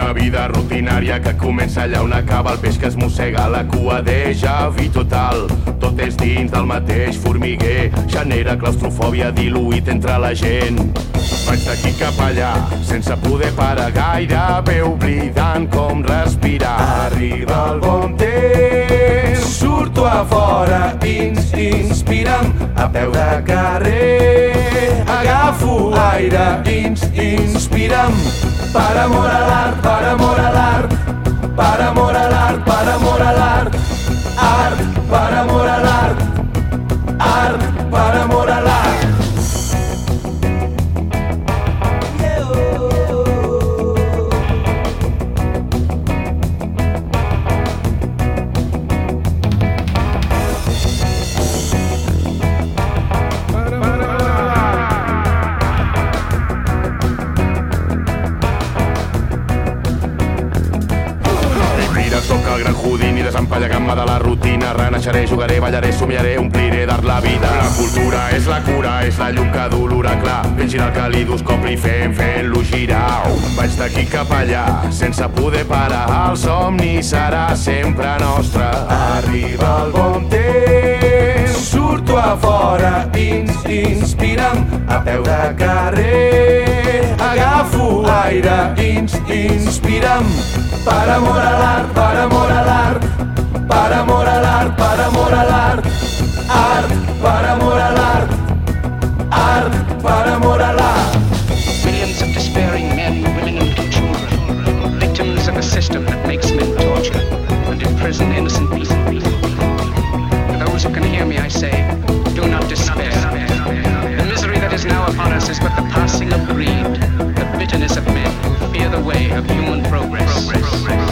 una vida rutinària que comença allà on acaba el peix que es mossega la cua déjà vi total. Tot és dins del mateix formiguer, genera claustrofòbia diluït entre la gent. Vaig d'aquí cap allà, sense poder parar gairebé oblidant com respirar. Arriba el bon temps, surto a fora, ins, inspira'm a peu de carrer. Agafo aire, ins, inspira'm, per amor a l'art, per amor a l'art, gran Houdini, desempallegant-me de la rutina. Renaixeré, jugaré, ballaré, somiaré, ompliré d'art la vida. La cultura és la cura, és la llum que du l'oracle. Fent girar el calidoscopi, fent, fent-lo girar. Vaig d'aquí cap allà, sense poder parar. El somni serà sempre nostre. Arriba el bon temps, surto a fora, ins, inspira'm a peu de carrer. Agafo aire, ins, inspira'm per amor a l'art, Those who can hear me, I say, do not despair. The misery that is now upon us is but the passing of greed, the bitterness of men who fear the way of human progress. progress.